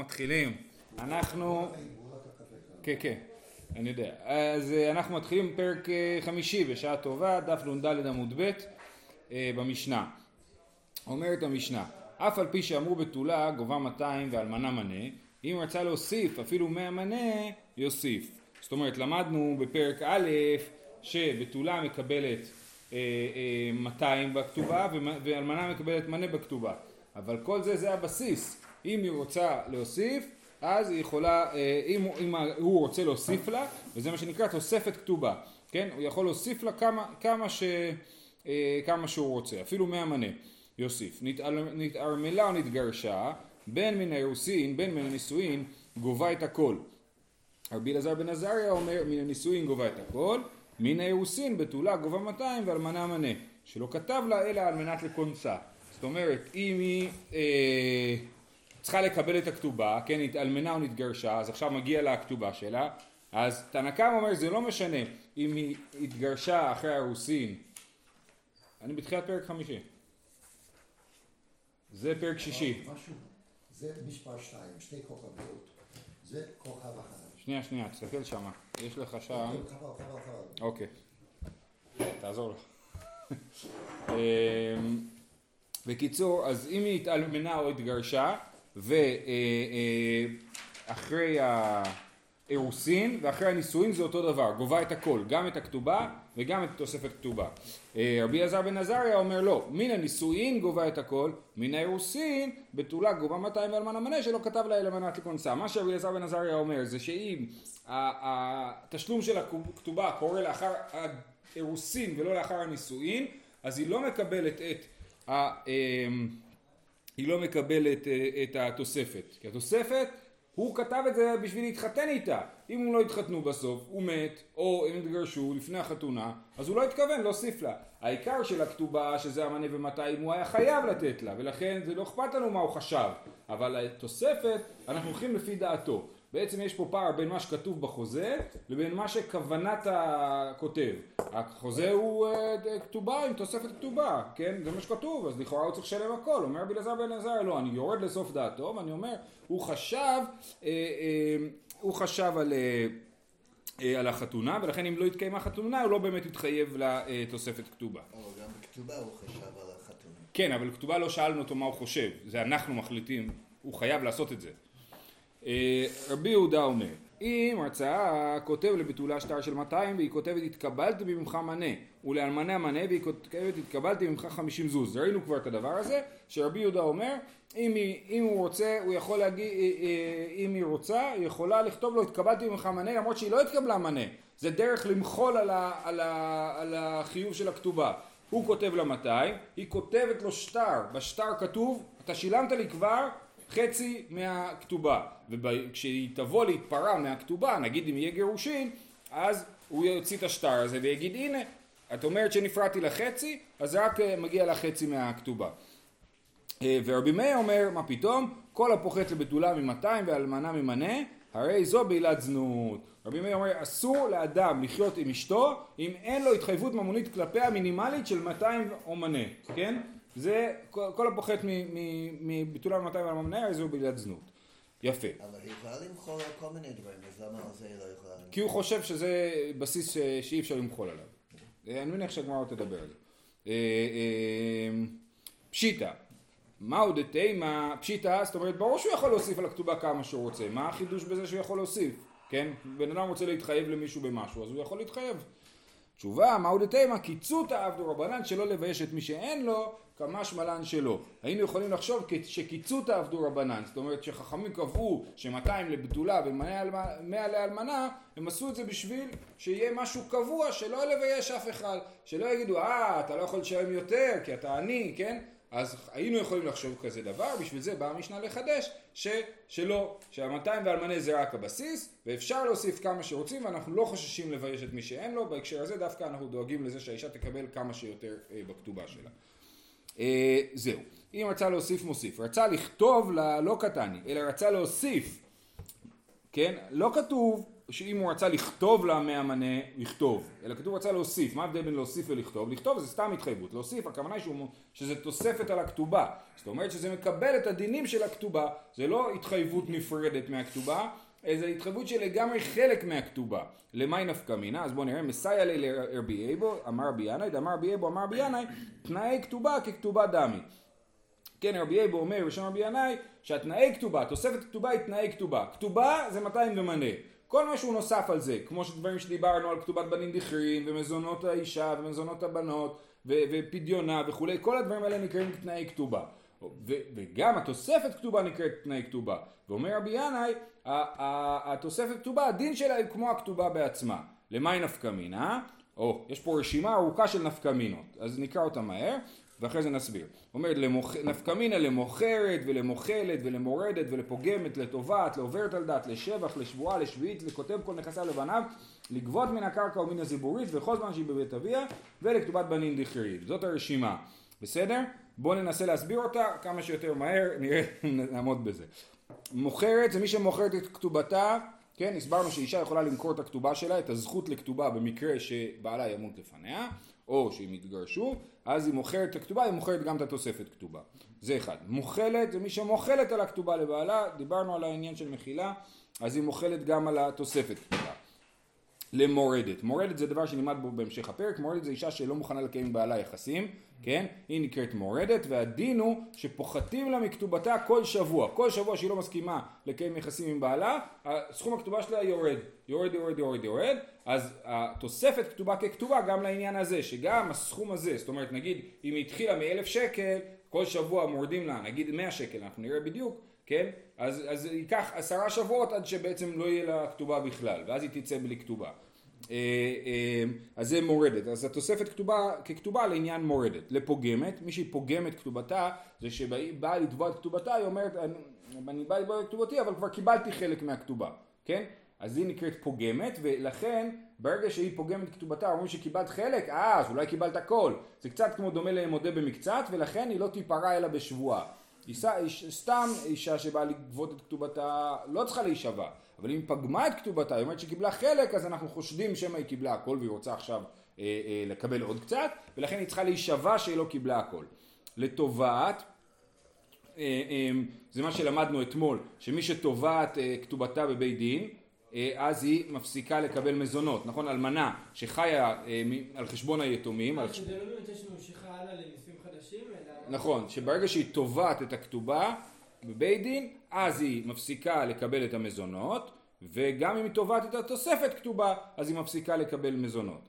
מתחילים, אנחנו, כן כן, אני יודע, אז אה, אנחנו מתחילים פרק אה, חמישי בשעה טובה, דף נ"ד עמוד ב' אה, במשנה. אומרת המשנה, אף על פי שאמרו בתולה גובה 200 ואלמנה מנה, אם רצה להוסיף אפילו 100 מנה, יוסיף. זאת אומרת, למדנו בפרק א' שבתולה מקבלת 200 בכתובה ואלמנה מקבלת מנה בכתובה, אבל כל זה זה הבסיס. אם היא רוצה להוסיף, אז היא יכולה, אה, אם, אם הוא רוצה להוסיף לה, וזה מה שנקרא תוספת כתובה, כן? הוא יכול להוסיף לה כמה, כמה, ש, אה, כמה שהוא רוצה, אפילו מהמנה יוסיף. נתערמלה או נתגרשה, בין מן האירוסין, בין מן הנישואין, גובה את הכל. רבי אלעזר בן עזריה אומר, מן הנישואין גובה את הכל, מן האירוסין בתולה גובה 200 ואלמנה מנה, שלא כתב לה אלא על מנת לקונצה. זאת אומרת, אם היא... אה, צריכה לקבל את הכתובה, כן, התאלמנה או נתגרשה, אז עכשיו מגיע לה הכתובה שלה, אז תנא קמא אומר זה לא משנה אם היא התגרשה אחרי הרוסין, אני בתחילת פרק חמישי, זה פרק שישי. זה מספר שתיים, שתי כוכביות, זה כוכב אחד. שנייה, שנייה, תסתכל שמה, יש לך שם... אוקיי, תעזור לך. אמ, בקיצור, אז אם היא התאלמנה או התגרשה, ואחרי האירוסין ואחרי הנישואין זה אותו דבר, גובה את הכל, גם את הכתובה וגם את תוספת כתובה. אה, רבי אלעזר בן עזריה אומר לא, מן הנישואין גובה את הכל, מן האירוסין בתולה גובה 200 ואלמן המנה שלא כתב לה אלא מנת לקונסה. מה שרבי אלעזר בן עזריה אומר זה שאם התשלום של הכתובה קורה לאחר האירוסין ולא לאחר הנישואין, אז היא לא מקבלת את ה... היא לא מקבלת אה, את התוספת. כי התוספת, הוא כתב את זה בשביל להתחתן איתה. אם הם לא התחתנו בסוף, הוא מת, או הם התגרשו לפני החתונה, אז הוא לא התכוון להוסיף לה. העיקר של הכתובה, שזה המנה ומתי, הוא היה חייב לתת לה, ולכן זה לא אכפת לנו מה הוא חשב. אבל התוספת, אנחנו הולכים לפי דעתו. בעצם יש פה פער בין מה שכתוב בחוזה לבין מה שכוונת הכותב. החוזה הוא uh, כתובה עם תוספת כתובה, כן? זה מה שכתוב, אז לכאורה הוא צריך לשלם הכל. אומר רבי אלעזר בן אלעזר, לא, אני יורד לסוף דעתו ואני אומר, הוא חשב, uh, uh, הוא חשב על... על החתונה, ולכן אם לא התקיימה חתונה הוא לא באמת התחייב לתוספת כתובה. אבל גם בכתובה הוא חשב על החתונה. כן, אבל בכתובה לא שאלנו אותו מה הוא חושב, זה אנחנו מחליטים, הוא חייב לעשות את זה. אה, רבי יהודה אומר, אם הרצאה כותב לבתולה שטר של 200 והיא כותבת התקבלתי ממך מנה ולאלמנה מנה והיא כותבת התקבלתי ממך 50 זוז ראינו כבר את הדבר הזה שרבי יהודה אומר אם, היא, אם הוא רוצה הוא יכול להגיד אה, אה, אם היא רוצה היא יכולה לכתוב לו התקבלתי ממך מנה למרות שהיא לא התקבלה מנה. זה דרך למחול על, ה, על, ה, על החיוב של הכתובה. הוא כותב לה 200 היא כותבת לו שטר. בשטר כתוב אתה שילמת לי כבר חצי מהכתובה. וכשהיא תבוא להתפרע מהכתובה נגיד אם יהיה גירושין אז הוא יוציא את השטר הזה ויגיד הנה את אומרת שנפרעתי לחצי אז רק אה, מגיע לך חצי מהכתובה. אה, ורבי מאיר אומר מה פתאום? כל הפוחת לבתולה ממאתיים ואלמנה ממנה הרי זו בעילת זנות. רבי מאיר אומר אסור לאדם לחיות עם אשתו אם אין לו התחייבות ממונית כלפיה מינימלית של 200 או מנה כן זה כל הפוחת מביטולה ומתי ועל המנהר זה הוא בעילת זנות. יפה. אבל היא יכולה למחול על כל מיני דברים, אז למה על זה היא לא יכולה למחול? כי הוא חושב שזה בסיס שאי אפשר למחול עליו. אה, אני מניח שהגמרא תדבר על זה. אה, אה, פשיטא, מהו דתימה, פשיטא, זאת אומרת ברור שהוא יכול להוסיף על הכתובה כמה שהוא רוצה, מה החידוש בזה שהוא יכול להוסיף, כן? בן אדם רוצה להתחייב למישהו במשהו אז הוא יכול להתחייב. תשובה, מהו דתימה, קיצותא עבדו רבנן שלא לבייש את מי שאין לו כמשמע לן שלא. היינו יכולים לחשוב שקיצותא עבדו רבנן, זאת אומרת שחכמים קבעו שמאתיים לבתולה ומאה לאלמנה, הם עשו את זה בשביל שיהיה משהו קבוע שלא לבייש אף אחד, שלא יגידו אה אתה לא יכול לשלם יותר כי אתה עני, כן? אז היינו יכולים לחשוב כזה דבר, בשביל זה באה המשנה לחדש, ש, שלא, שהמאתיים ואלמנה זה רק הבסיס, ואפשר להוסיף כמה שרוצים, ואנחנו לא חוששים לבייש את מי שאין לו, בהקשר הזה דווקא אנחנו דואגים לזה שהאישה תקבל כמה שיותר אה, בכתובה שלה. אה, זהו. אם רצה להוסיף מוסיף. רצה לכתוב לה לא קטני, אלא רצה להוסיף. כן? לא כתוב שאם הוא רצה לכתוב לה מהמנה, לכתוב, אלא כתוב רצה להוסיף, מה ההבדל בין להוסיף ולכתוב? לכתוב זה סתם התחייבות, להוסיף הכוונה היא שזה תוספת על הכתובה, זאת אומרת שזה מקבל את הדינים של הכתובה, זה לא התחייבות נפרדת מהכתובה, איזה התחייבות שלגמרי חלק מהכתובה. למאי נפקא מינה? אז בואו נראה, מסייע לי לרבי אבו, אמר רבי ינאי, אמר רבי אבו, אמר רבי ינאי, תנאי כתובה ככתובה דמי. כן, רבי אבו אומר בשם רבי ינאי, שהתנאי כתובה, תוספת כתובה היא תנאי כתובה. כתובה זה 200 ומנה. כל מה שהוא נוסף על זה, כמו שדברים שדיברנו על כתובת בנים דכרין, ומזונות האישה, ומזונות הבנות, ופדיונה וכולי, כל הדברים האלה נקראים תנאי כתובה. וגם התוספת כתובה נקראת תנאי כתובה. ואומר רבי ינאי, התוספת כתובה, הדין שלה היא כמו הכתובה בעצמה. למאי נפקא מינה? או, יש פה רשימה ארוכה של נפקא מינות, אז נקרא אותה מהר. ואחרי זה נסביר. אומרת למוכ... נפקא מינה למוכרת ולמוכלת ולמורדת ולפוגמת, לתובעת, לעוברת על דת, לשבח, לשבועה, לשביעית, לכותב כל נכסיו לבניו, לגבות מן הקרקע ומן הזיבורית וכל זמן שהיא בבית אביה ולכתובת בנים דכרית. זאת הרשימה. בסדר? בואו ננסה להסביר אותה כמה שיותר מהר, נראה נעמוד בזה. מוכרת זה מי שמוכרת את כתובתה, כן, הסברנו שאישה יכולה למכור את הכתובה שלה, את הזכות לכתובה במקרה שבעלה ימות לפניה, או שאם יתגרשו, אז היא מוכרת את הכתובה, היא מוכרת גם את התוספת כתובה. זה אחד. מוכלת זה מי שמוכלת על הכתובה לבעלה, דיברנו על העניין של מחילה, אז היא מוכלת גם על התוספת כתובה. למורדת. מורדת זה דבר שנלמד בו בהמשך הפרק, מורדת זה אישה שלא מוכנה לקיים בעלה יחסים, כן? היא נקראת מורדת, והדין הוא שפוחתים לה מכתובתה כל שבוע. כל שבוע שהיא לא מסכימה לקיים יחסים עם בעלה, סכום הכתובה שלה יורד. יורד, יורד, יורד, יורד. אז התוספת כתובה ככתובה גם לעניין הזה, שגם הסכום הזה, זאת אומרת נגיד אם היא התחילה מאלף שקל, כל שבוע מורדים לה, נגיד מאה שקל, אנחנו נראה בדיוק, כן? אז, אז ייקח עשרה שבועות עד שבעצם לא יהיה לה כתובה בכלל, ואז היא תצא בלי כתובה. אה, אה, אז זה מורדת, אז התוספת כתובה ככתובה לעניין מורדת, לפוגמת, מי שהיא פוגמת כתובתה זה שבאה לתבוע את כתובתה היא אומרת אני באה לתבוע את כתובתי אבל כבר קיבלתי חלק מהכתובה, כן? אז היא נקראת פוגמת ולכן ברגע שהיא פוגמת כתובתה אומרים שקיבלת חלק, אה אז אולי קיבלת הכל, זה קצת כמו דומה למודה במקצת ולכן היא לא תיפרע אלא בשבועה, סתם אישה שבאה לגבות את כתובתה לא צריכה להישבע אבל אם פגמה את כתובתה, היא אומרת שקיבלה חלק, אז אנחנו חושדים שמא היא קיבלה הכל והיא רוצה עכשיו אה, אה, לקבל עוד קצת, ולכן היא צריכה להישבע שהיא לא קיבלה הכל. לטובעת, אה, אה, זה מה שלמדנו אתמול, שמי שטובעת אה, כתובתה בבית דין, אז היא מפסיקה לקבל מזונות, נכון? אלמנה שחיה אה, על חשבון היתומים. על... שזה לא באמת שממשיכה הלאה לנישואים חדשים, אלא... נכון, שברגע שהיא תובעת את הכתובה בבית דין, אז היא מפסיקה לקבל את המזונות, וגם אם היא תובעת את התוספת כתובה, אז היא מפסיקה לקבל מזונות.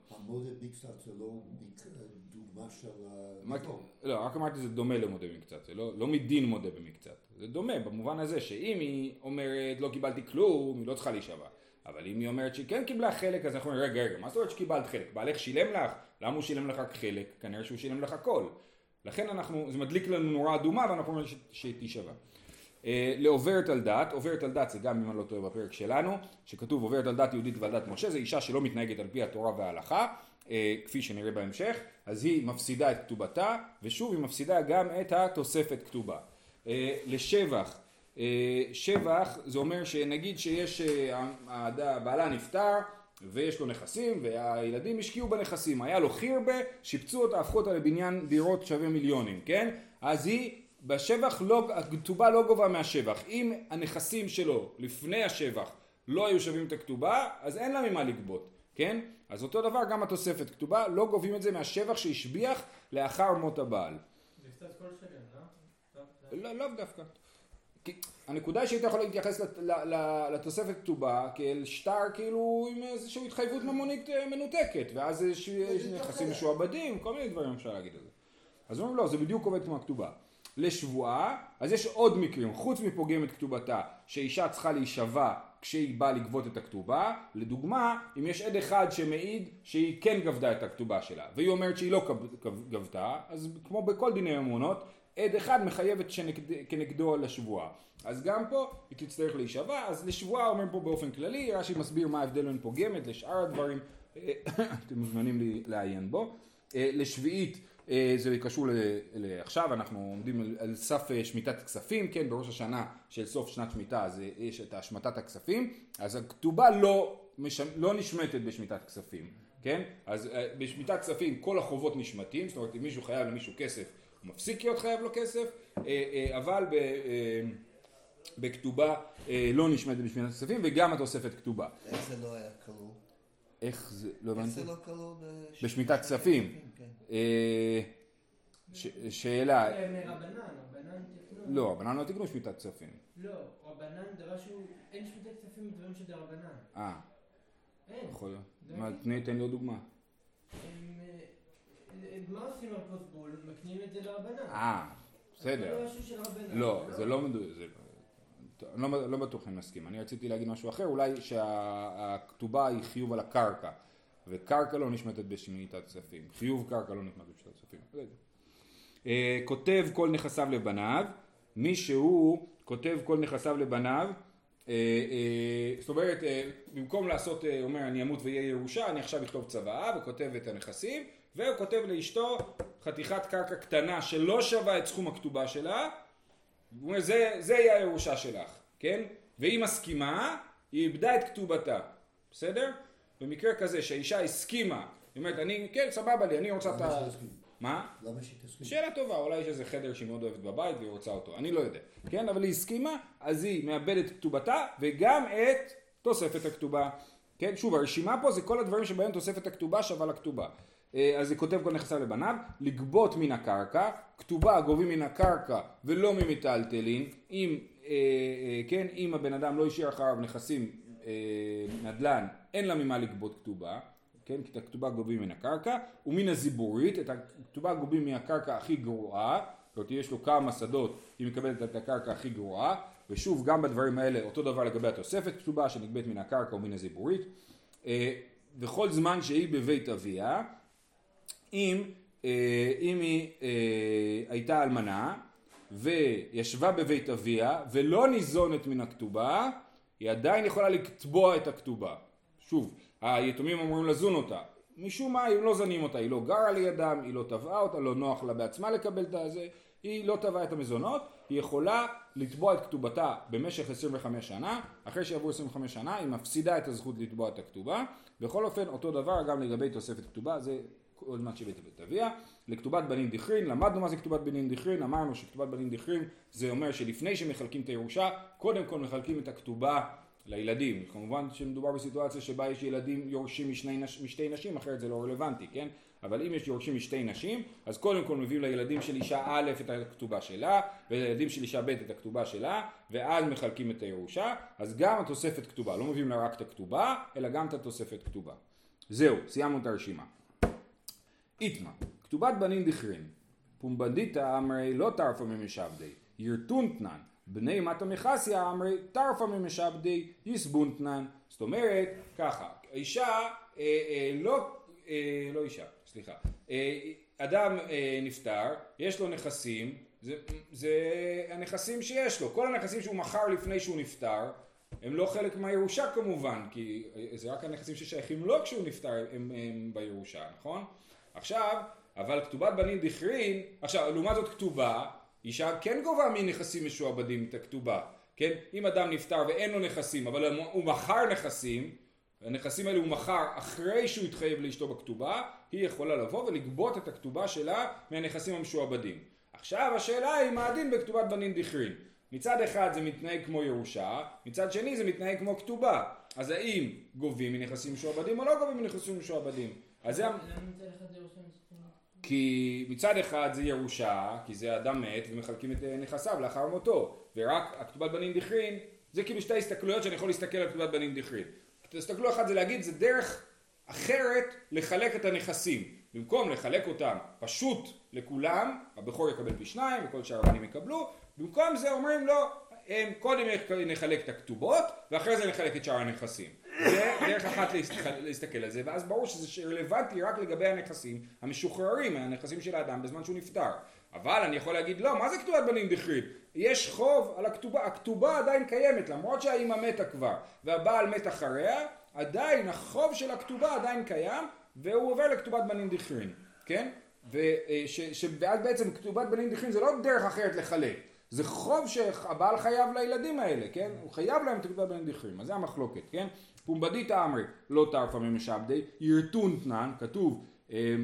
המודה מקצת זה לא דוגמה של... לא, רק אמרתי זה דומה למודה במקצת, זה לא, לא מדין מודה במקצת, זה דומה במובן הזה שאם היא אומרת לא קיבלתי כלום, היא לא צריכה להישבע. אבל אם היא אומרת שהיא כן קיבלה חלק, אז אנחנו אומרים, רגע, רגע, מה זאת אומרת שקיבלת חלק? בעלך שילם לך? למה הוא שילם לך חלק? כנראה שהוא שילם לך הכל. לכן אנחנו, זה מדליק לנו נורה אדומה ואנחנו אומרים שתישבע. אה, לעוברת על דת, עוברת על דת זה גם אם אני לא טועה בפרק שלנו, שכתוב עוברת על דת יהודית ועל דת משה, זה אישה שלא מתנהגת על פי התורה וההלכה, כפי שנראה בהמשך, אז היא מפסידה את כתובתה, ושוב היא מפסידה גם את התוספת כתובה. אה, לשבח, שבח זה אומר שנגיד שיש, בעלה נפטר ויש לו נכסים והילדים השקיעו בנכסים, היה לו חירבה, שיפצו אותה, הפכו אותה לבניין דירות שווה מיליונים, כן? אז היא בשבח לא, הכתובה לא גובה מהשבח. אם הנכסים שלו לפני השבח לא היו שווים את הכתובה, אז אין לה ממה לגבות, כן? אז אותו דבר גם התוספת כתובה, לא גובים את זה מהשבח שהשביח לאחר מות הבעל. זה קצת כל שכן, לא? לאו לא דווקא. הנקודה היא שהיית יכול להתייחס לתוספת כתובה כאל שטר כאילו עם איזושהי התחייבות ממונית אה, מנותקת ואז יש נכסים משועבדים, כל מיני דברים אפשר להגיד על זה. אז אומרים לא, זה בדיוק עובד כמו הכתובה. לשבועה, אז יש עוד מקרים, חוץ מפוגמת כתובתה, שאישה צריכה להישבע כשהיא באה לגבות את הכתובה, לדוגמה, אם יש עד אחד שמעיד שהיא כן גבתה את הכתובה שלה, והיא אומרת שהיא לא גבתה, אז כמו בכל דיני אמונות, עד אחד מחייבת שנגד, כנגדו לשבועה. אז גם פה היא תצטרך להישבע, אז לשבועה אומרים פה באופן כללי, רש"י מסביר מה ההבדל בין פוגמת לשאר הדברים, אתם מוזמנים לעיין בו. לשביעית אה, זה קשור לעכשיו, אנחנו עומדים על- סף אה, שמיטת כספים, כן, בראש השנה של סוף שנת שמיטה, אז אה, יש את השמטת הכספים, אז הכתובה לא, לא נשמטת בשמיטת כספים, כן? אז אה, בשמיטת כספים כל החובות נשמטים, זאת אומרת אם מישהו חייב למישהו כסף, הוא מפסיק להיות חייב לו כסף, אה, אה, אבל ב... אה, בכתובה אה, לא נשמטת בשמיטת כספים וגם התוספת כתובה. איך זה לא היה כלול? איך זה, לא איך הבנתי. זה לא כלול בש- בשמיטת כספים. כן. אה, ש- שאלה, זה מרבנן, רבנן תקנו. לא, רבנן לא תקנו שמיטת כספים. לא, רבנן דבר שהוא, אין שמיטת כספים בדברים שזה רבנן. אה, אין. יכול להיות. תני- תן לי עוד דוגמה. אה, מה עושים על בול? מקנים את זה לרבנן. אה, בסדר. זה משהו של רבנן. לא, זה לא מדויק. אני לא, לא בטוח אם נסכים. אני רציתי להגיד משהו אחר, אולי שהכתובה היא חיוב על הקרקע, וקרקע לא נשמטת בשמיטת כספים. חיוב קרקע לא נשמט בשמיטת כספים. אה, כותב כל נכסיו לבניו, מי שהוא כותב כל נכסיו לבניו, אה, אה, זאת אומרת, במקום לעשות, אה, אומר אני אמות ויהיה ירושה, אני עכשיו אכתוב צוואה וכותב את הנכסים, והוא כותב לאשתו חתיכת קרקע קטנה שלא שווה את סכום הכתובה שלה, הוא אומר זה, זה יהיה הירושה שלך, כן? והיא מסכימה, היא איבדה את כתובתה, בסדר? במקרה כזה שהאישה הסכימה, היא אומרת אני, כן סבבה לי, אני רוצה את ה... מה? למה שהיא תסכים? שאלה טובה, אולי יש איזה חדר שהיא מאוד אוהבת בבית והיא רוצה אותו, אני לא יודע, כן? אבל היא הסכימה, אז היא מאבדת כתובתה וגם את תוספת הכתובה, כן? שוב, הרשימה פה זה כל הדברים שבהם תוספת הכתובה שווה לכתובה. אה, אז היא כותב כל נכסיו לבניו, לגבות מן הקרקע, כתובה גובים מן הקרקע ולא ממיטלטלין, אם, אה, אה, כן, אם הבן אדם לא השאיר אחריו נכסים נדל"ן, אין לה ממה לגבות כתובה, כן, כי את הכתובה גובים מן הקרקע, ומן הזיבורית, את הכתובה גובים מהקרקע הכי גרועה, זאת אומרת יש לו כמה שדות, היא מקבלת את הקרקע הכי גרועה, ושוב גם בדברים האלה אותו דבר לגבי התוספת כתובה שנגבית מן הקרקע ומן הזיבורית, וכל זמן שהיא בבית אביה, אם, אה, אם היא אה, הייתה אלמנה וישבה בבית אביה ולא ניזונת מן הכתובה, היא עדיין יכולה לתבוע את הכתובה. שוב, היתומים אמורים לזון אותה. משום מה הם לא זנים אותה, היא לא גרה לידם, היא לא תבעה אותה, לא נוח לה בעצמה לקבל את הזה, היא לא תבעה את המזונות, היא יכולה לתבוע את כתובתה במשך 25 שנה, אחרי שיעברו 25 שנה היא מפסידה את הזכות לתבוע את הכתובה, בכל אופן אותו דבר גם לגבי תוספת כתובה, זה עוד מעט בית אביה, לכתובת בנין דכרין, למדנו מה זה כתובת בנין דכרין, אמרנו שכתובת בנין דכרין זה אומר שלפני שמחלקים את הירושה, קודם כל מחלקים את הכתובה לילדים, כמובן שמדובר בסיטואציה שבה יש ילדים יורשים משני, משתי נשים, אחרת זה לא רלוונטי, כן? אבל אם יש יורשים משתי נשים, אז קודם כל מביאים לילדים של אישה א' את הכתובה שלה, ולילדים של אישה ב' את הכתובה שלה, ואז מחלקים את הירושה, אז גם התוספת כתובה, לא מביאים לה רק את הכתובה, אלא גם את התוספת כתובה. זהו, סיימנו את הרשימה. איתמא, כתובת בנין דכרין, פומבנדיתא אמרי לא תרפא ממשעבדי, ירטונטנן, בני מטה מחסיה אמרי תרפא ממשעבדי, יסבונטנן. זאת אומרת, ככה, אישה, אה, אה, לא, אה, לא אישה, סליחה, אה, אדם אה, נפטר, יש לו נכסים, זה, זה הנכסים שיש לו, כל הנכסים שהוא מכר לפני שהוא נפטר, הם לא חלק מהירושה כמובן, כי זה רק הנכסים ששייכים לו כשהוא נפטר הם, הם בירושה, נכון? עכשיו, אבל כתובת בנין דכרין, עכשיו לעומת זאת כתובה, אישה כן גובה מנכסים משועבדים את הכתובה, כן? אם אדם נפטר ואין לו נכסים, אבל הוא מכר נכסים, הנכסים האלה הוא מכר אחרי שהוא התחייב לאשתו בכתובה, היא יכולה לבוא ולגבות את הכתובה שלה מהנכסים המשועבדים. עכשיו השאלה היא מה הדין בכתובת בנין דכרין. מצד אחד זה מתנהג כמו ירושה, מצד שני זה מתנהג כמו כתובה. אז האם גובים מנכסים משועבדים או לא גובים מנכסים משועבדים? אז זה... כי מצד אחד זה ירושה, כי זה אדם מת ומחלקים את אה, נכסיו לאחר מותו, ורק הכתובת בנין דכרין, זה כאילו שתי הסתכלויות שאני יכול להסתכל על כתובת בנין דכרין. הסתכלו אחת זה להגיד זה דרך אחרת לחלק את הנכסים. במקום לחלק אותם פשוט לכולם, הבכור יקבל פי שניים וכל שאר הבנים יקבלו, במקום זה אומרים לו, הם קודם נחלק את הכתובות ואחרי זה נחלק את שאר הנכסים. זה דרך אחת להסתכל, על זה, ואז ברור שזה רלוונטי רק לגבי הנכסים המשוחררים, הנכסים של האדם בזמן שהוא נפטר. אבל אני יכול להגיד, לא, מה זה כתובת בנים דכרין? יש חוב על הכתובה, הכתובה עדיין קיימת, למרות שהאימא מתה כבר, והבעל מת אחריה, עדיין החוב של הכתובה עדיין קיים, והוא עובר לכתובת בנים דכרין, כן? וש, ואז בעצם כתובת בנים דיחים זה לא דרך אחרת לחלק, זה חוב שהבעל חייב לילדים האלה, כן? הוא חייב להם כתובת בנים דיחים, אז זה המחלוקת, כן? פומבדית אמרי לא תרפה ממשעבדי, ירטון תנן, כתוב אה,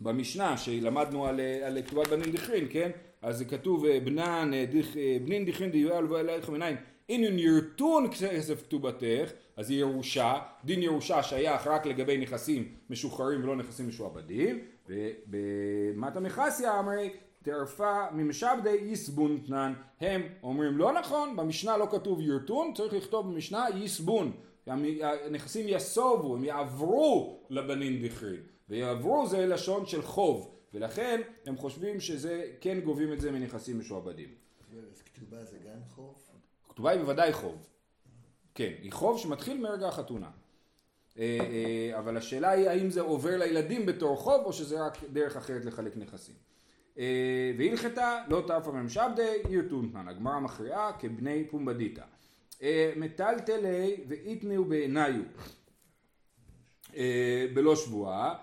במשנה שלמדנו על, על כתובת בנים דיחין, כן? אז זה כתוב אה, בנן, אה, דיח, אה, בנין דיחין דיואל ואלה לכם עיניים אינון ירטון כסף כתובתך, אז היא ירושה, דין ירושה שייך רק לגבי נכסים משוחררים ולא נכסים משועבדים, ובמטה מחסיה אמרי תרפה ממשעבדי יסבון תנן, הם אומרים לא נכון, במשנה לא כתוב ירטון, צריך לכתוב במשנה יסבון, הנכסים יסובו, הם יעברו לבנין דכרין, ויעברו זה לשון של חוב, ולכן הם חושבים שזה כן גובים את זה מנכסים משועבדים. כתובה זה גם חוב? כתובה היא בוודאי חוב. כן, היא חוב שמתחיל מרגע החתונה. אה, אה, אבל השאלה היא האם זה עובר לילדים בתור חוב או שזה רק דרך אחרת לחלק נכסים. אה, והלכתה לא תרפה ממשעבדי עיר טונטנן, הגמרא מכריעה כבני פומבדיתא. מטלטלי ואיתנאו בעיניו. בלא שבועה,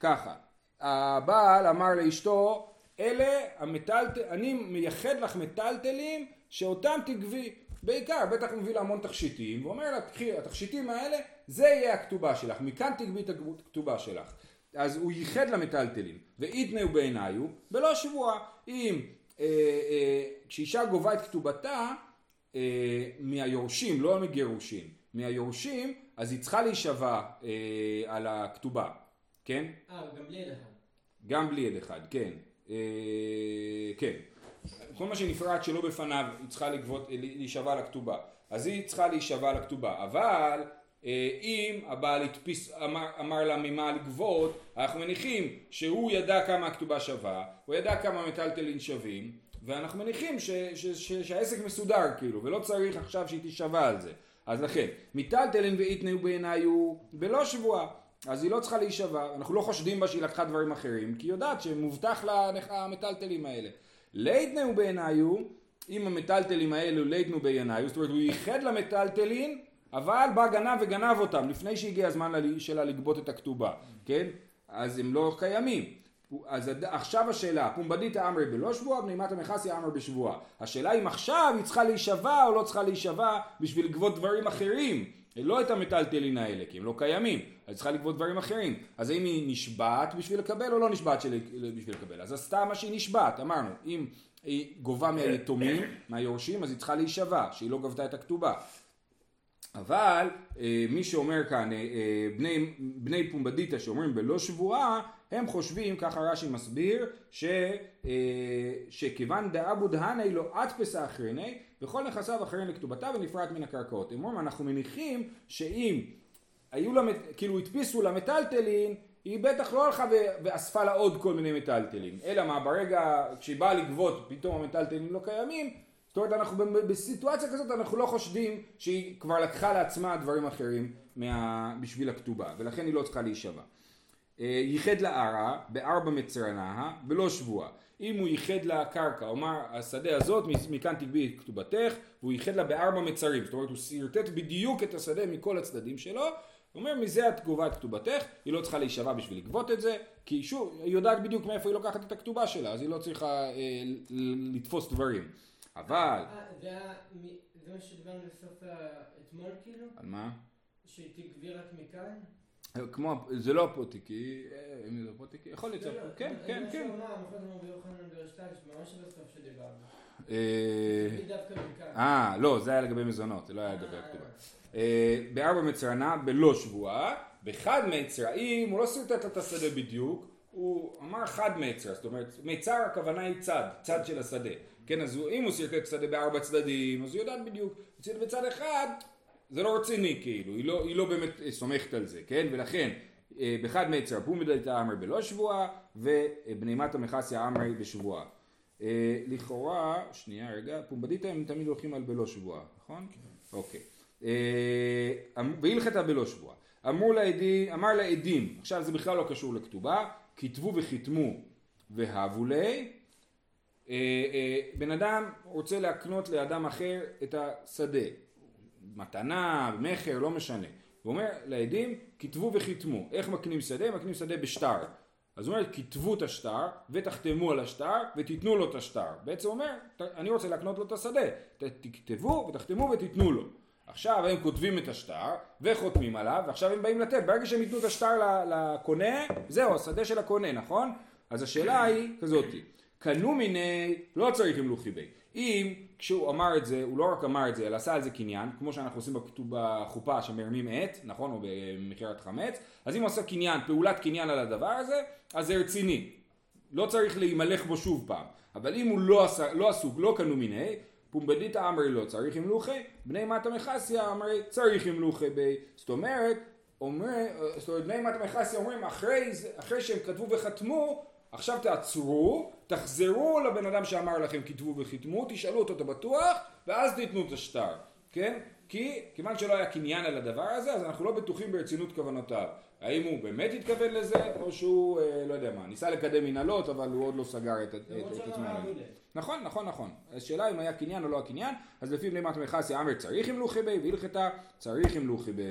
ככה, הבעל אמר לאשתו אלה המטלטל, אני מייחד לך מטלטלים שאותם תגבי, בעיקר, בטח הוא מביא לה המון תכשיטים, ואומר לה, קחי, התכשיטים האלה, זה יהיה הכתובה שלך, מכאן תגבי את הכתובה שלך. אז הוא ייחד למטלטלים, ואיתנאו בעיניו, בלא שבועה. אם אה, אה, כשאישה גובה את כתובתה אה, מהיורשים, לא מגירושין, מהיורשים, אז היא צריכה להישבע אה, על הכתובה, כן? אה, גם בלי יד אחד. גם בלי יד אחד, כן. אה, כן. כל מה שנפרט שלא בפניו היא צריכה לגבות, להישבע לכתובה. אז היא צריכה להישבע לכתובה. אבל אה, אם הבעל הדפיס, אמר, אמר לה ממה לגבות, אנחנו מניחים שהוא ידע כמה הכתובה שווה, הוא ידע כמה מטלטלין שווים, ואנחנו מניחים ש, ש, ש, שהעסק מסודר כאילו, ולא צריך עכשיו שהיא תישבע על זה. אז לכן, מטלטלין ואיתנאו בעיניו בלא שבועה. אז היא לא צריכה להישבע, אנחנו לא חושדים בה שהיא לקחה דברים אחרים, כי היא יודעת שמובטח לה המטלטלים האלה. ליתנו בעיניו, אם המטלטלים האלו ליתנו בעיניו, זאת אומרת הוא ייחד למטלטלין, אבל בא גנב וגנב אותם, לפני שהגיע הזמן שלה לגבות את הכתובה, כן? אז הם לא קיימים. אז עכשיו השאלה, פומבדיתא אמרי בלא שבועה, בנימת המכסיה אמר בשבועה. השאלה אם עכשיו היא צריכה להישבע או לא צריכה להישבע בשביל לגבות דברים אחרים. לא את המטלטלין האלה, כי הם לא קיימים, אז צריכה לגבות דברים אחרים. אז האם היא נשבעת בשביל לקבל או לא נשבעת של... בשביל לקבל? אז עשתה מה שהיא נשבעת, אמרנו, אם היא גובה מהיתומים, מהיורשים, אז היא צריכה להישבע, שהיא לא גבתה את הכתובה. אבל אה, מי שאומר כאן, אה, אה, בני, בני פומבדיתא שאומרים בלא שבועה, הם חושבים, ככה רש"י מסביר, ש, שכיוון דאבו דהני לא אטפסה אחריני, וכל נכסיו אחרים לכתובתה ונפרט מן הקרקעות. הם אומרים, אנחנו מניחים שאם היו לה, כאילו הדפיסו לה מטלטלין, היא בטח לא הלכה ואספה לה עוד כל מיני מטלטלים. אלא מה, ברגע, כשהיא באה לגבות, פתאום המטלטלים לא קיימים, זאת אומרת, אנחנו בסיטואציה כזאת אנחנו לא חושדים שהיא כבר לקחה לעצמה דברים אחרים מה, בשביל הכתובה, ולכן היא לא צריכה להישבע. אה, ייחד לערה בארבע מצרנה בלא שבועה. אם הוא ייחד לה קרקע, אומר השדה הזאת מכאן תגבי את כתובתך, והוא ייחד לה בארבע מצרים, זאת אומרת הוא שרטט בדיוק את השדה מכל הצדדים שלו, הוא אומר מזה את גובה את כתובתך, היא לא צריכה להישבע בשביל לגבות את זה, כי שוב, היא יודעת בדיוק מאיפה היא לוקחת את הכתובה שלה, אז היא לא צריכה אה, לתפוס דברים. אבל... אה, זה מה שדיברנו בסוף אתמול כאילו? על מה? שתגבי רק מכאן? כמו, זה לא הפוטיקי, אה, אם זה הפוטיקי, יכול להיות, לא, לא, כן, כן, כן. אה, לא, זה היה לגבי מזונות, זה לא היה לגבי הכתובה. אה, בארבע מצרנה בלא שבועה, בחד מצרעים, הוא לא שרטט את השדה בדיוק, הוא אמר חד מצרע, זאת אומרת, מצר הכוונה היא צד, צד של השדה. כן, אז אם הוא שרטט שדה בארבע צדדים, אז הוא יודעת בדיוק, הוא בצד אחד, זה לא רציני כאילו, היא לא, היא לא באמת סומכת על זה, כן? ולכן אה, בחד מיצר פומדלתא אמרי בלא שבועה ובנימת המכסיה אמרי בשבועה. אה, לכאורה, שנייה רגע, פומבדיתא הם תמיד הולכים על בלא שבועה, נכון? כן. אוקיי. אה, אמ, והלכתה בלא שבועה. אמרו לעדים, אמר לעדים, עכשיו זה בכלל לא קשור לכתובה, כתבו וחיתמו והבו לי, בן אדם רוצה להקנות לאדם אחר את השדה, מתנה, מכר, לא משנה. הוא אומר לעדים, כתבו וחיתמו. איך מקנים שדה? מקנים שדה בשטר. אז הוא אומר כתבו את השטר ותחתמו על השטר ותיתנו לו את השטר. בעצם הוא אומר "ת- אני רוצה להקנות לו את השדה. תכתבו ותחתמו ותיתנו לו. עכשיו הם כותבים את השטר וחותמים עליו ועכשיו הם באים לתת. ברגע שהם ייתנו את השטר לקונה זהו השדה של הקונה נכון? אז השאלה היא כזאתי קנו מיני לא צריך המלוכי בי. אם כשהוא אמר את זה, הוא לא רק אמר את זה, אלא עשה על זה קניין, כמו שאנחנו עושים בחופה שמרימים עט, נכון, או במכירת חמץ, אז אם הוא עושה קניין, פעולת קניין על הדבר הזה, אז זה רציני. לא צריך להימלך בו שוב פעם. אבל אם הוא לא, עשה, לא עסוק, לא קנו מיני, פומבדיתא אמרי לא צריך המלוכי, בני מטה מחסיה אמרי צריך המלוכי בי. זאת אומרת, אומר, זאת אומרת, בני מטה מחסיה אומרים, אחרי, אחרי שהם כתבו וחתמו, עכשיו תעצרו, תחזרו לבן אדם שאמר לכם כתבו וחתמו, תשאלו אותו אתה בטוח, ואז תיתנו את השטר, כן? כי כיוון שלא היה קניין על הדבר הזה, אז אנחנו לא בטוחים ברצינות כוונותיו. האם הוא באמת התכוון לזה, או שהוא, אה, לא יודע מה, ניסה לקדם מנהלות, אבל הוא עוד לא סגר את, את, את עצמו. נכון, נכון, נכון. השאלה אם היה קניין או לא הקניין, אז לפי בני מת מחסי אמר צריך המלוכי בי, והלכתה צריך המלוכי בי.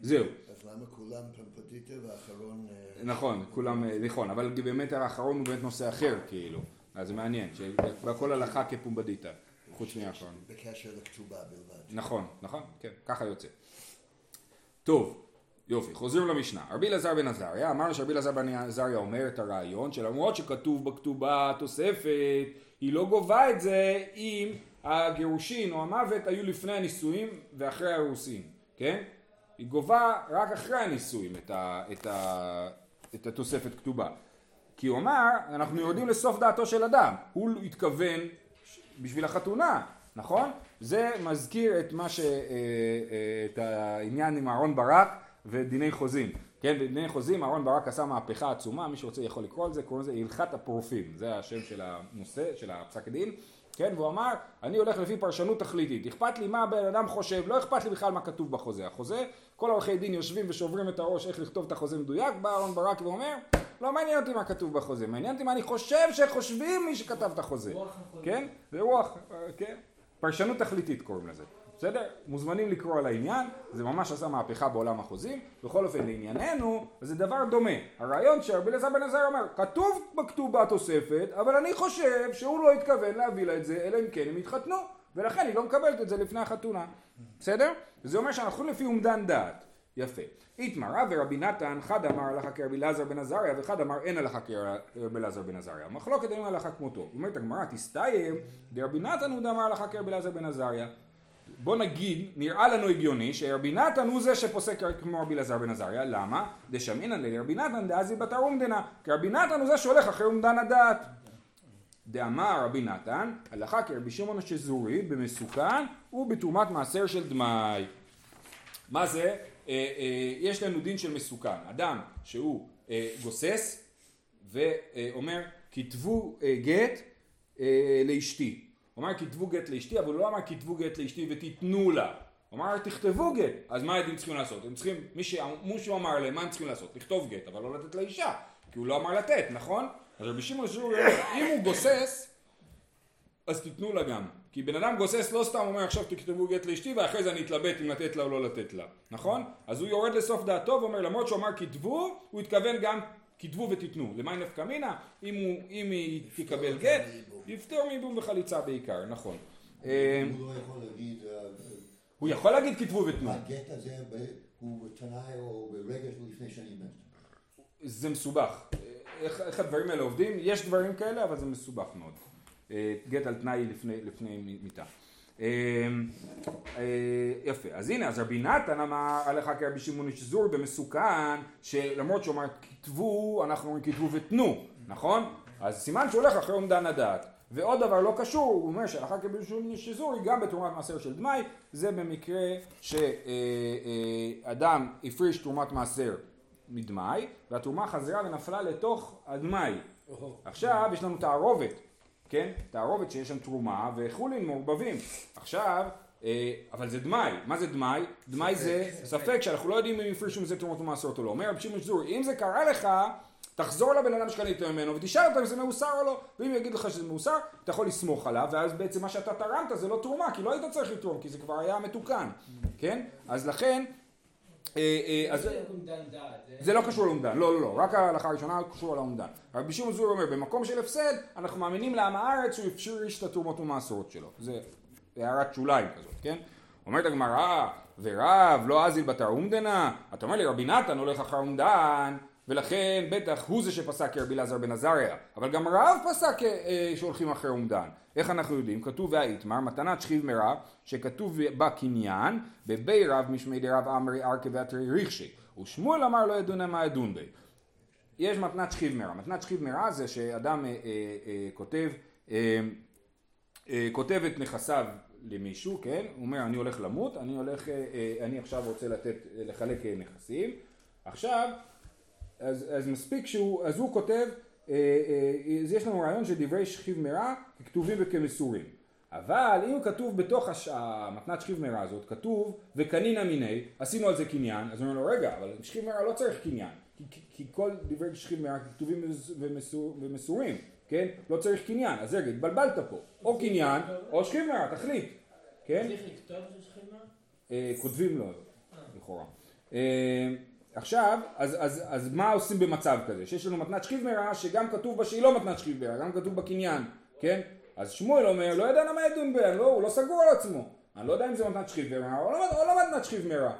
זהו. אז למה כולם פמפדיטה והאחרון... אה, נכון, כולם, אה, נכון, אבל באמת האחרון הוא באמת נושא אחר, כאילו. אז זה מעניין, שהכל הלכה כפומבדיתא, חוץ מהאחרון. בקשר לכתובה בלבד. נכון, נכון, כן, ככה יוצא. טוב, יופי, חוזרים למשנה. רבי אלעזר בן עזריה, אמרנו שרבי אלעזר בן עזריה אומר את הרעיון שלמרות שכתוב בכתובה תוספת, היא לא גובה את זה אם הגירושין או המוות היו לפני הנישואים ואחרי האירוסין, כן? היא גובה רק אחרי הנישואים את, ה, את, ה, את התוספת כתובה. כי הוא אמר, אנחנו יורדים לסוף דעתו של אדם. הוא התכוון בשביל החתונה, נכון? זה מזכיר את מה ש... אה, אה, את העניין עם אהרון ברק ודיני חוזים. כן, בדיני חוזים אהרון ברק עשה מהפכה עצומה, מי שרוצה יכול לקרוא על זה, קוראים לזה הלכת הפרופים, זה השם של הנושא, של הפסק דין, כן, והוא אמר, אני הולך לפי פרשנות תכליתית, אכפת לי מה הבן אדם חושב, לא אכפת לי בכלל מה כתוב בחוזה. החוזה, כל עורכי דין יושבים ושוברים את הראש איך לכתוב את החוזה מדויק, בא אהרון ברק ואומר, לא מעניין אותי מה כתוב בחוזה, מעניין אותי מה אני חושב שחושבים מי שכתב את החוזה. כן? זה רוח, אה, כן? פרשנות תכליתית קוראים לזה. בסדר? מוזמנים לקרוא על העניין, זה ממש עשה מהפכה בעולם החוזים. בכל אופן, לענייננו, זה דבר דומה. הרעיון שרבי אלעזר בן עזר אומר, כתוב בכתובה תוספת, אבל אני חושב שהוא לא התכוון להביא לה את זה, אלא אם כן הם התחתנו, ולכן היא לא מקבלת את זה לפני החתונה. בסדר? זה אומר שאנחנו לפי אומדן דעת. יפה. איתמרה ורבי נתן, חד אמר הלכה כרבי אלעזר בן עזריה, וחד אמר אין הלכה כרבי אלעזר בן עזריה. מחלוקת אין הלכה כמותו. אומרת הגמרא, תסתיים, דרבי נתן הוא דאמר הלכה כרבי אלעזר בן עזריה. בוא נגיד, נראה לנו הגיוני שרבי נתן הוא זה שפוסק כמו רבי אלעזר בן עזריה, למה? דשמינן לרבי נתן דאזי בתר אומדנה, כי רבי נתן הוא זה שהולך אחרי אומדן הדעת. דאמר רבי נתן, הלכה כרבי שמעון השזורי במסוכן ובתרומת מעשר של דמאי. מה זה? אה, אה, יש לנו דין של מסוכן. אדם שהוא אה, גוסס ואומר כתבו אה, גט אה, לאשתי. הוא אמר כתבו גט לאשתי, אבל הוא לא אמר כתבו גט לאשתי ותיתנו לה. הוא אמר תכתבו גט. אז מה הם צריכים לעשות? הם צריכים, מי שמישהו אמר להם מה הם צריכים לעשות? לכתוב גט, אבל לא לתת לאישה. כי הוא לא אמר לתת, נכון? אז רבי שמעון אומר, אם הוא גוסס, אז תיתנו לה גם. כי בן אדם גוסס לא סתם אומר עכשיו תכתבו גט לאשתי ואחרי זה אני אתלבט אם לתת לה או לא לתת לה, נכון? אז הוא יורד לסוף דעתו ואומר למרות שהוא אמר כתבו, הוא התכוון גם כתבו ותיתנו. למאי נפקא מינה? אם, הוא- אם היא תקבל גט, יפטור מייבום וחליצה בעיקר, נכון. אה, הוא לא יכול להגיד, אה, הוא יכול להגיד כתבו ותנו. הגט הזה הוא תנאי או ברגע לפני שאני מת. זה מסובך. איך, איך הדברים האלה עובדים? יש דברים כאלה, אבל זה מסובך מאוד. אה, גט על תנאי לפני, לפני מיתה. אה, אה, יפה, אז הנה, אז רבי נתן אמר עליך כרבי שמעון איש זור במסוכן, שלמרות שהוא אמר כתבו, אנחנו אומרים כתבו ותנו, נכון? אז סימן שהוא הולך אחרי אומדן הדעת. ועוד דבר לא קשור, הוא אומר שהלכה כרבי שמעון איש זור היא גם בתרומת מעשר של דמאי, זה במקרה שאדם הפריש תרומת מעשר מדמאי, והתרומה חזרה ונפלה לתוך הדמאי. עכשיו יש לנו תערובת, כן? תערובת שיש שם תרומה וחולין מעורבבים. עכשיו, אה, אבל זה דמאי. מה זה דמאי? דמאי זה ספק שאנחנו לא יודעים אם הפרישו מזה תרומות ומעשרות או לא. אומר רבי שמעון שזור, אם זה קרה לך, תחזור לבן אדם שקנית ממנו ותשאל אותו אם זה מאוסר או לא. ואם יגיד לך שזה מאוסר, אתה יכול לסמוך עליו, ואז בעצם מה שאתה תרמת זה לא תרומה, כי לא היית צריך לתרום, כי זה כבר היה מתוקן, כן? אז לכן, אז זה אומדן דעת. זה לא קשור לאומדן, לא לא לא, רק ההלכה הראשונה קשור לאומדן. רבי שמעון זור אומר, במקום של הפסד, אנחנו מאמינים לעם הארץ שהוא הפשיש את התרומות ומעשרות שלו. זה הערת שוליים כזאת, כן? אומרת הגמרא, ורב לא אזיל בתר אומדנה, אתה אומר לי רבי נתן הולך אחר אומדן, ולכן בטח הוא זה שפסק כרבי אלעזר בן עזריה, אבל גם רב פסק אה, שהולכים אחרי אומדן. איך אנחנו יודעים? כתוב והאיתמר, מתנת שכיב מרע, שכתוב בה קניין, בבי רב משמי דרב אמרי ארכה ואתרי ריחשי, ושמואל אמר לא ידונה מה ידון בי. יש מתנת שכיב מרע. מתנת שכיב מרע זה שאדם אה, אה, אה, כותב, אה, אה, כותב את נכסיו למישהו, כן? הוא אומר אני הולך למות, אני הולך, אה, אה, אני עכשיו רוצה לתת, אה, לחלק אה, נכסים. עכשיו, אז, אז מספיק שהוא, אז הוא כותב, אה, אה, אז יש לנו רעיון שדברי שכיב מרע ככתובים וכמסורים. אבל אם כתוב בתוך הש... המתנת שכיב מרע הזאת, כתוב וקנין מיני, עשינו על זה קניין, אז אומרים לו רגע, אבל שכיב מרע לא צריך קניין, כי, כי, כי כל דברי שכיב מרע כתובים ומסור, ומסורים, כן? לא צריך קניין, אז רגע, התבלבלת פה, או קניין או שכיב מרע, תחליט, כן? צריך לכתוב את השכימה? אה, כותבים לו, לכאורה. עכשיו, אז, אז, אז מה עושים במצב כזה? שיש לנו מתנת שכיב מרע שגם כתוב בה שהיא לא מתנת שכיב מרע, גם כתוב בקניין, כן? אז שמואל אומר, לא ידענו מה ידון בהם, לא, הוא לא סגור על עצמו. אני לא יודע אם זה מתנת שכיב מרע או לא, או לא מתנת שכיב מרע.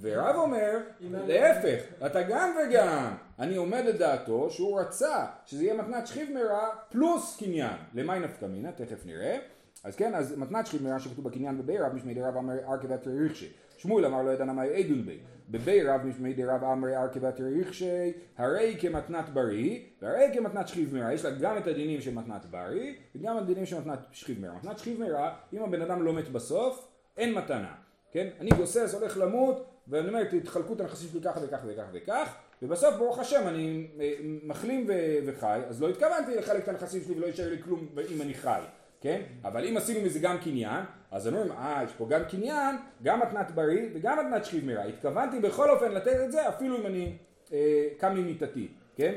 ורב אומר, להפך, אתה גם וגם. אני עומד לדעתו שהוא רצה שזה יהיה מתנת שכיב מרע פלוס קניין. למאי נפקא מינה, תכף נראה. אז כן, אז מתנת שכיב מרע שכתוב בקניין בבי רב משמי דרב אמר ואתרי ריחשי. שמואל אמר לא ידענה מה ידון בי. בבי רב משמי דרב אמרי ארכי ואתרי ריחשי, הרי כמתנת בריא, והרי כמתנת שכיב מרע. יש לה גם את הדינים של מתנת בריא, וגם הדינים של מתנת שכיב מרע. מתנת שכיב מרע, אם הבן אדם לא מת בסוף, אין מתנה. כן? אני גוסס, הולך למות, ואני אומר, תתחלקו את הנכסים שלי ככה וככה וככה וכך, ובסוף ברוך השם אני אה, מחלים וחי, אז לא התכוונתי לחלק את הנכסים שלי ולא יישאר לי כלום אם אני חי, כן? אבל אם עשינו מזה גם קניין, אז אני אומר, אה, יש פה גם קניין, גם מתנת בריא וגם מתנת שכיב מרע. התכוונתי בכל אופן לתת את זה אפילו אם אני אה, קם ממיטתי, כן?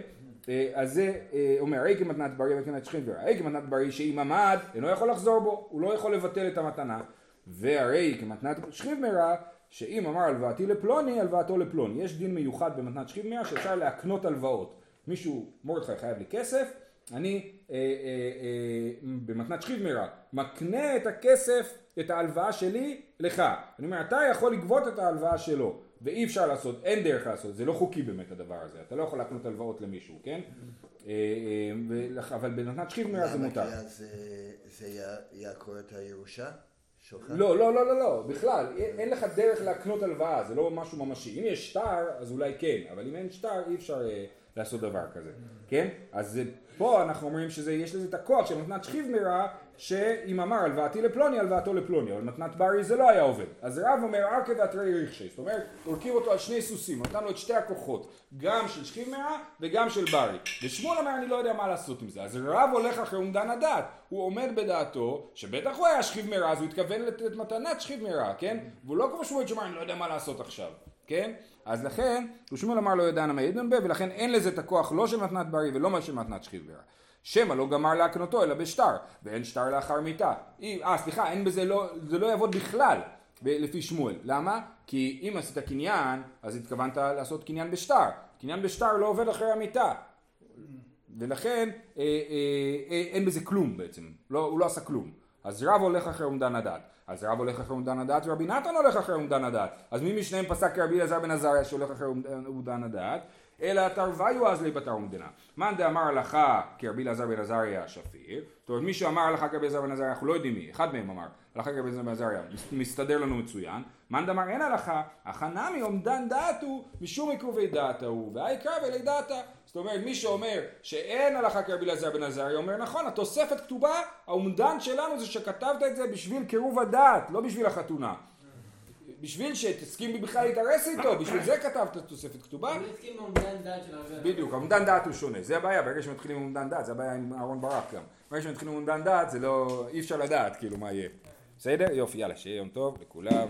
אה, אז זה אה, אומר, אי כמתנת בריא וכמתנת שכיב מרע. אי כמתנת בריא שאם עמד, אינו יכול לחזור בו, הוא לא יכול לבטל את המתנה. והרי כמתנת שכיב מרע, שאם אמר הלוואתי לפלוני, הלוואתו לפלוני. יש דין מיוחד במתנת שכיב מרע שאפשר להקנות הלוואות. מישהו, מורדכי חייב לי כסף, אני במתנת שכיב מרע מקנה את הכסף, את ההלוואה שלי, לך. אני אומר, אתה יכול לגבות את ההלוואה שלו, ואי אפשר לעשות, אין דרך לעשות, זה לא חוקי באמת הדבר הזה, אתה לא יכול להקנות הלוואות למישהו, כן? אה, אה, אבל במתנת שכיב מרע זה למה? מותר. אה, זה יעקור את הירושה שלך? לא, לא, לא, לא, לא, בכלל, אין לך דרך להקנות הלוואה, זה לא משהו ממשי. אם יש שטר, אז אולי כן, אבל אם אין שטר, אי אפשר אה, לעשות דבר כזה, כן? אז פה אנחנו אומרים שיש לזה את הכוח של מתנת שכיב מרע, שאם אמר הלוואתי לפלוני, הלוואתו לפלוני, אבל מתנת ברי זה לא היה עובד. אז רב אומר ארכה ואתרי ריחשי, זאת אומרת, הוא הרכיב אותו על שני סוסים, נתן לו את שתי הכוחות, גם של שכיב מרע וגם של ברי. ושמואל אומר, אני לא יודע מה לעשות עם זה. אז רב הולך אחרי אומדן הדעת, הוא עומד בדעתו, שבטח הוא היה שכיב מרע, אז הוא התכוון לתת מתנת שכיב מרע, כן? והוא לא כמו שמואל שאומר, אני לא יודע מה לעשות עכשיו, כן? אז לכן, שמואל אמר לא ידענה מה ידון בה, ולכן אין לזה את הכוח לא של מתנת ברי ולא של מתנת שכיב מרע. שמא לא גמר להקנותו אלא בשטר, ואין שטר לאחר מיתה. אה, סליחה, אין בזה לא, זה לא יעבוד בכלל, לפי שמואל. למה? כי אם עשית קניין, אז התכוונת לעשות קניין בשטר. קניין בשטר לא עובד אחרי המיתה. ולכן אה, אה, אה, אין בזה כלום בעצם, לא, הוא לא עשה כלום. אז רב הולך אחרי אומדן הדת. אז רב הולך אחרי אומדן הדת ורבי נתן הולך אחרי אומדן הדת. אז מי משניהם פסק כרבי אלעזר בן עזריה שהולך אחרי אומדן- הדת? אלא תרוויו אז לי בתר אומדנה. מאן דאמר הלכה כרבי אלעזר בן עזריה שפיר. זאת אומרת מי שאמר הלכה כרבי אלעזר בן עזריה אנחנו לא יודעים מי, אחד מהם אמר הלכה כרבי אלעזר בן עזריה מסתדר לנו מצוין. מאן דאמר אין הלכה, החנמי אומדן דעת הוא משום עיכובי דעת ההוא, והעיקר ולי דעתה. זאת אומרת, מי שאומר שאין הלכה כרבי אלעזר בן עזריה, אומר נכון, התוספת כתובה, האומדן שלנו זה שכתבת את זה בשביל קירוב הדעת, לא בשביל החתונה. בשביל שתסכים בכלל להתארס איתו, בשביל זה כתבת תוספת כתובה. הוא הסכים עם אומדן דעת של הרבה. בדיוק, האומדן דעת הוא שונה, זה הבעיה, ברגע שמתחילים עם אומדן דעת, זה הבעיה עם אהרון ברק גם. ברגע שמתחילים עם אומדן דעת, זה לא, אי אפשר לדעת כאילו מה יהיה. בסדר? יופי, יאללה, שיהיה יום טוב לכולם.